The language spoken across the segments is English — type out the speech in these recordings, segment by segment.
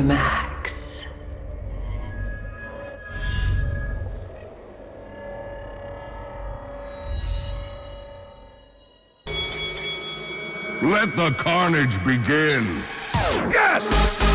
Qlimax. Let the carnage begin. Yes!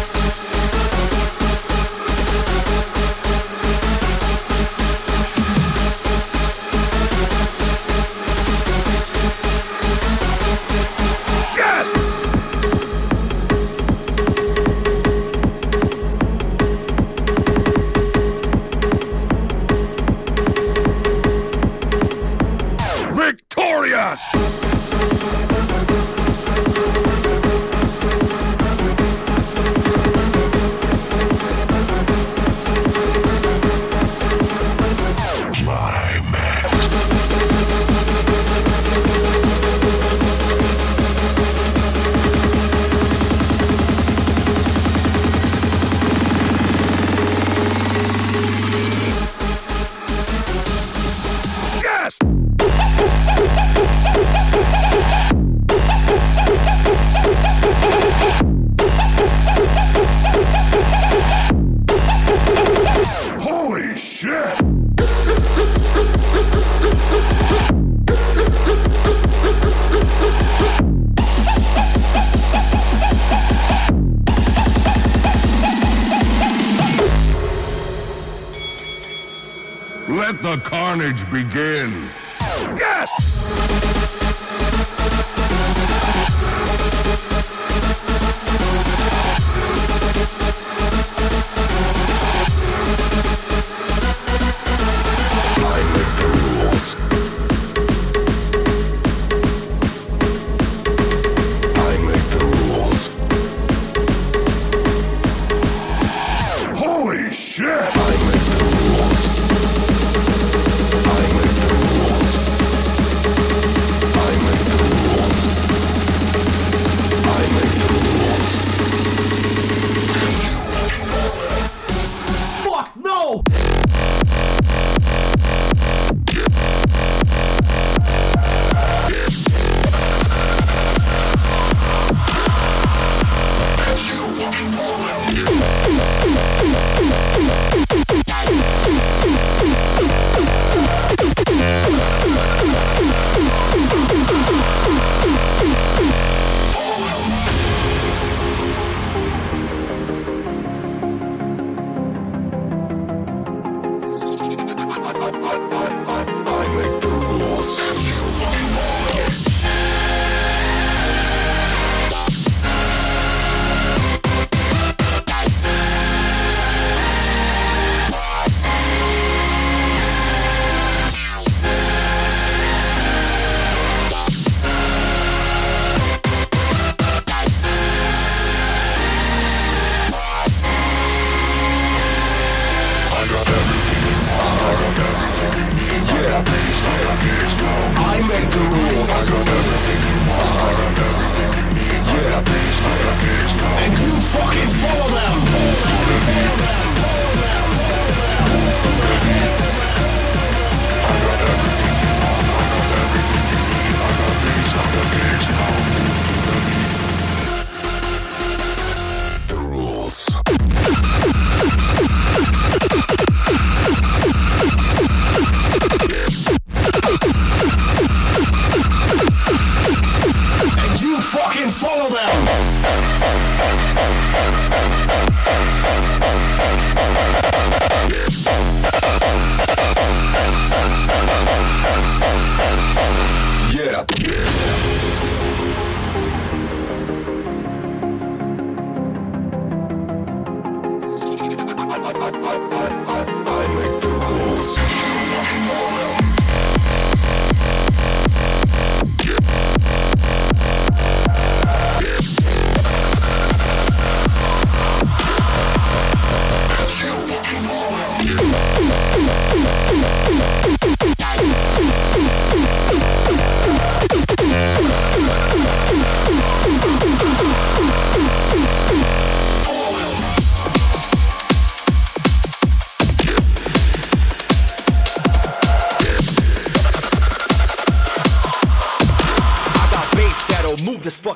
begin.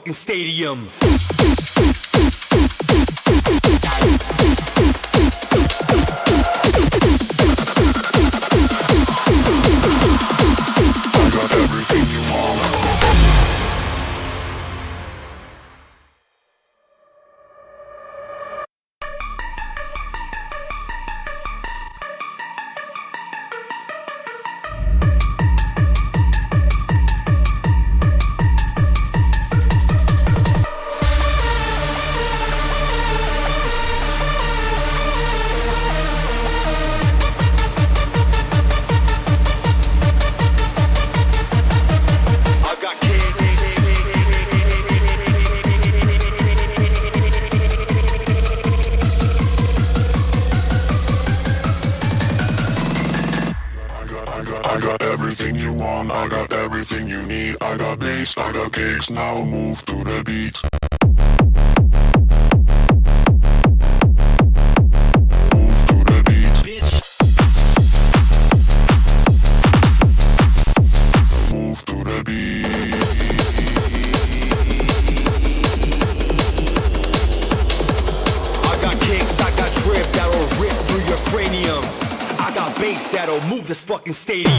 fucking stadium. got everything you want, I got everything you need. I got bass, I got cakes, now move to the beat. this fucking stadium.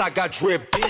I got drip.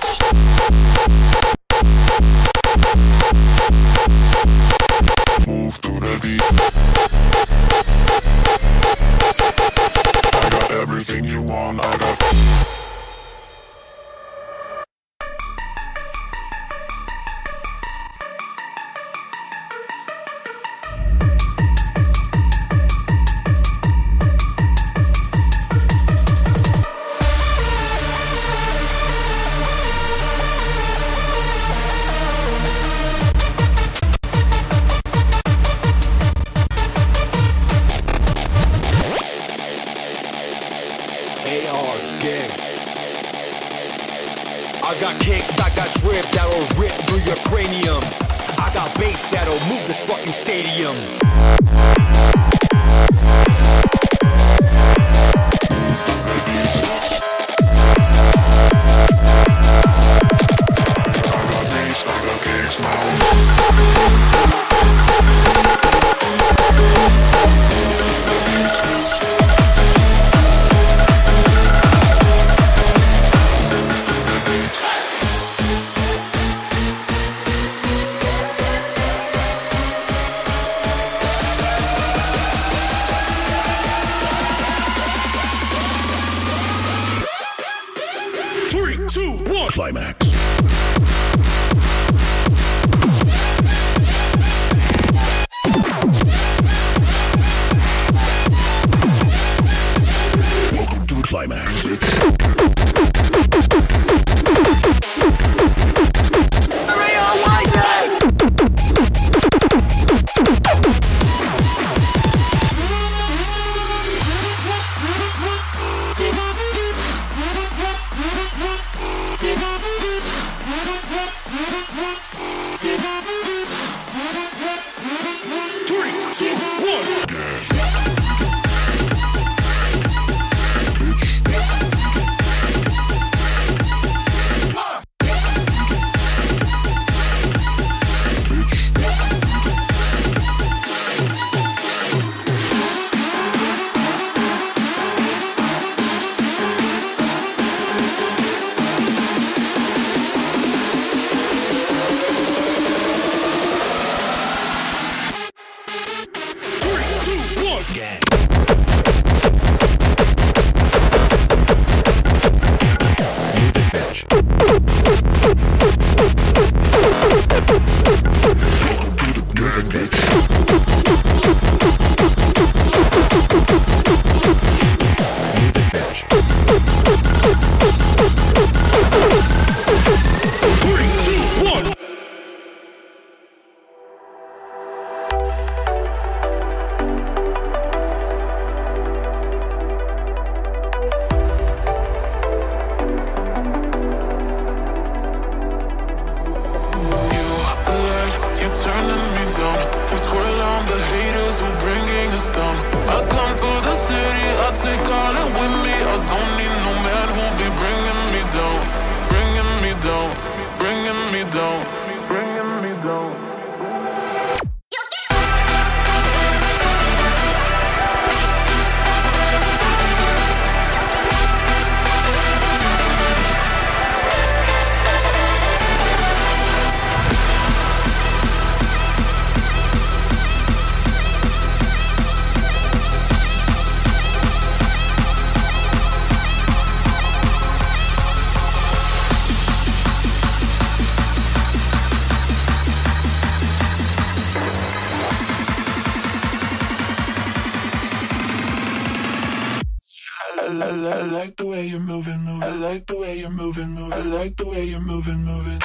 like the way you're moving, moving. I like the way you're moving, moving.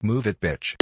Move it, bitch.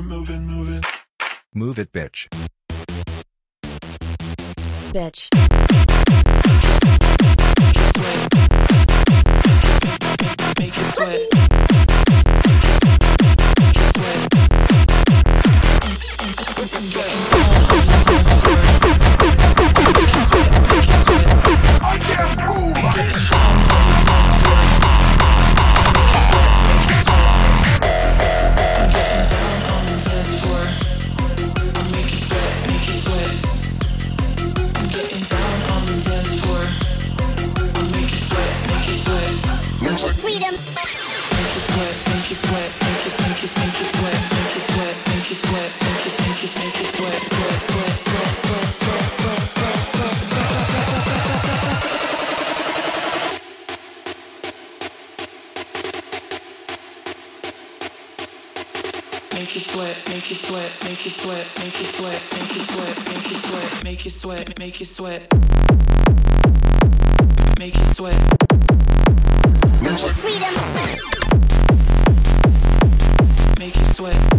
you're moving, moving. Move it, bitch. Bitch. Make sweat. Make sweat. Freedom, Make you sweat, make you sweat, make you sink, you sink, you sweat, make you sweat, make you sweat, make you sink, you sink, you sweat, sweat, sweat, sweat, sweat, sweat, sweat, sweat, sweat, make you sweat, make you sweat. Make you sweat. freedom, Make you sweat. Make you sweat. Make you sweat.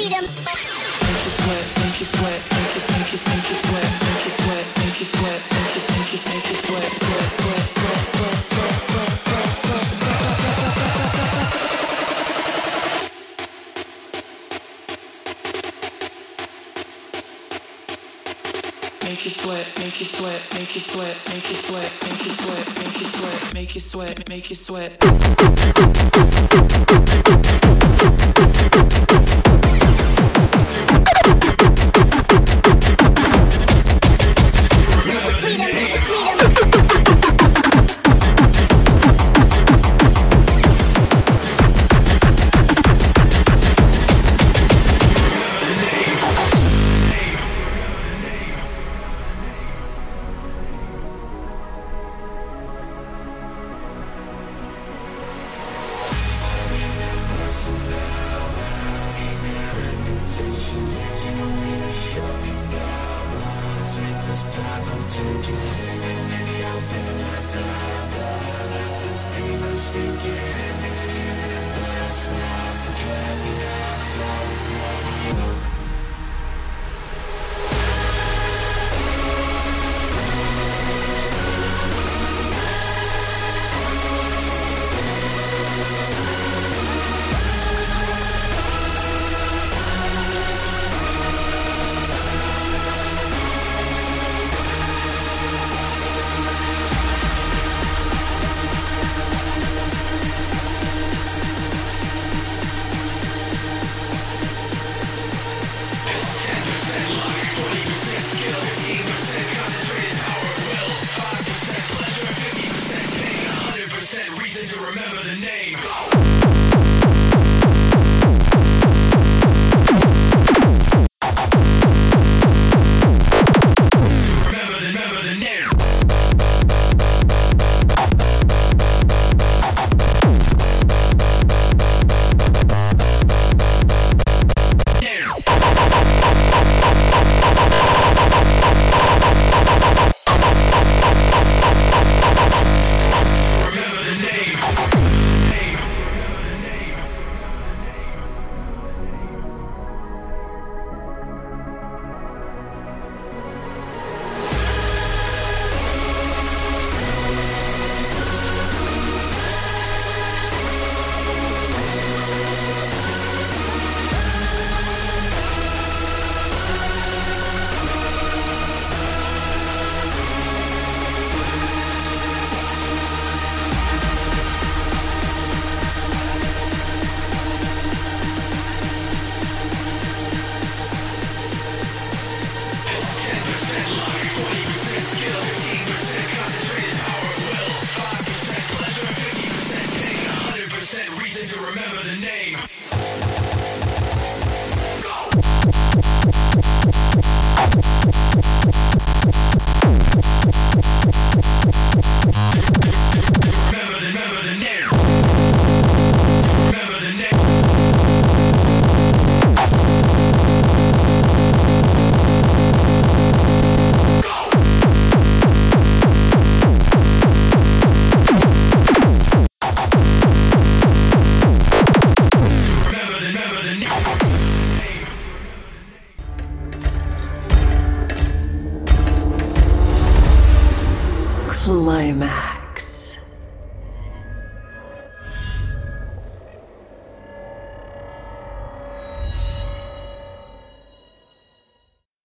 Freedom, Make you sweat, make you sweat, make you make you make you sweat, make you sweat, make you sweat, make you make you make you sweat, sweat, sweat, sweat, sweat, sweat, sweat, sweat, sweat. Make you sweat, make you sweat, make you sweat, make you sweat, make you sweat, make you sweat, make you sweat, make you sweat.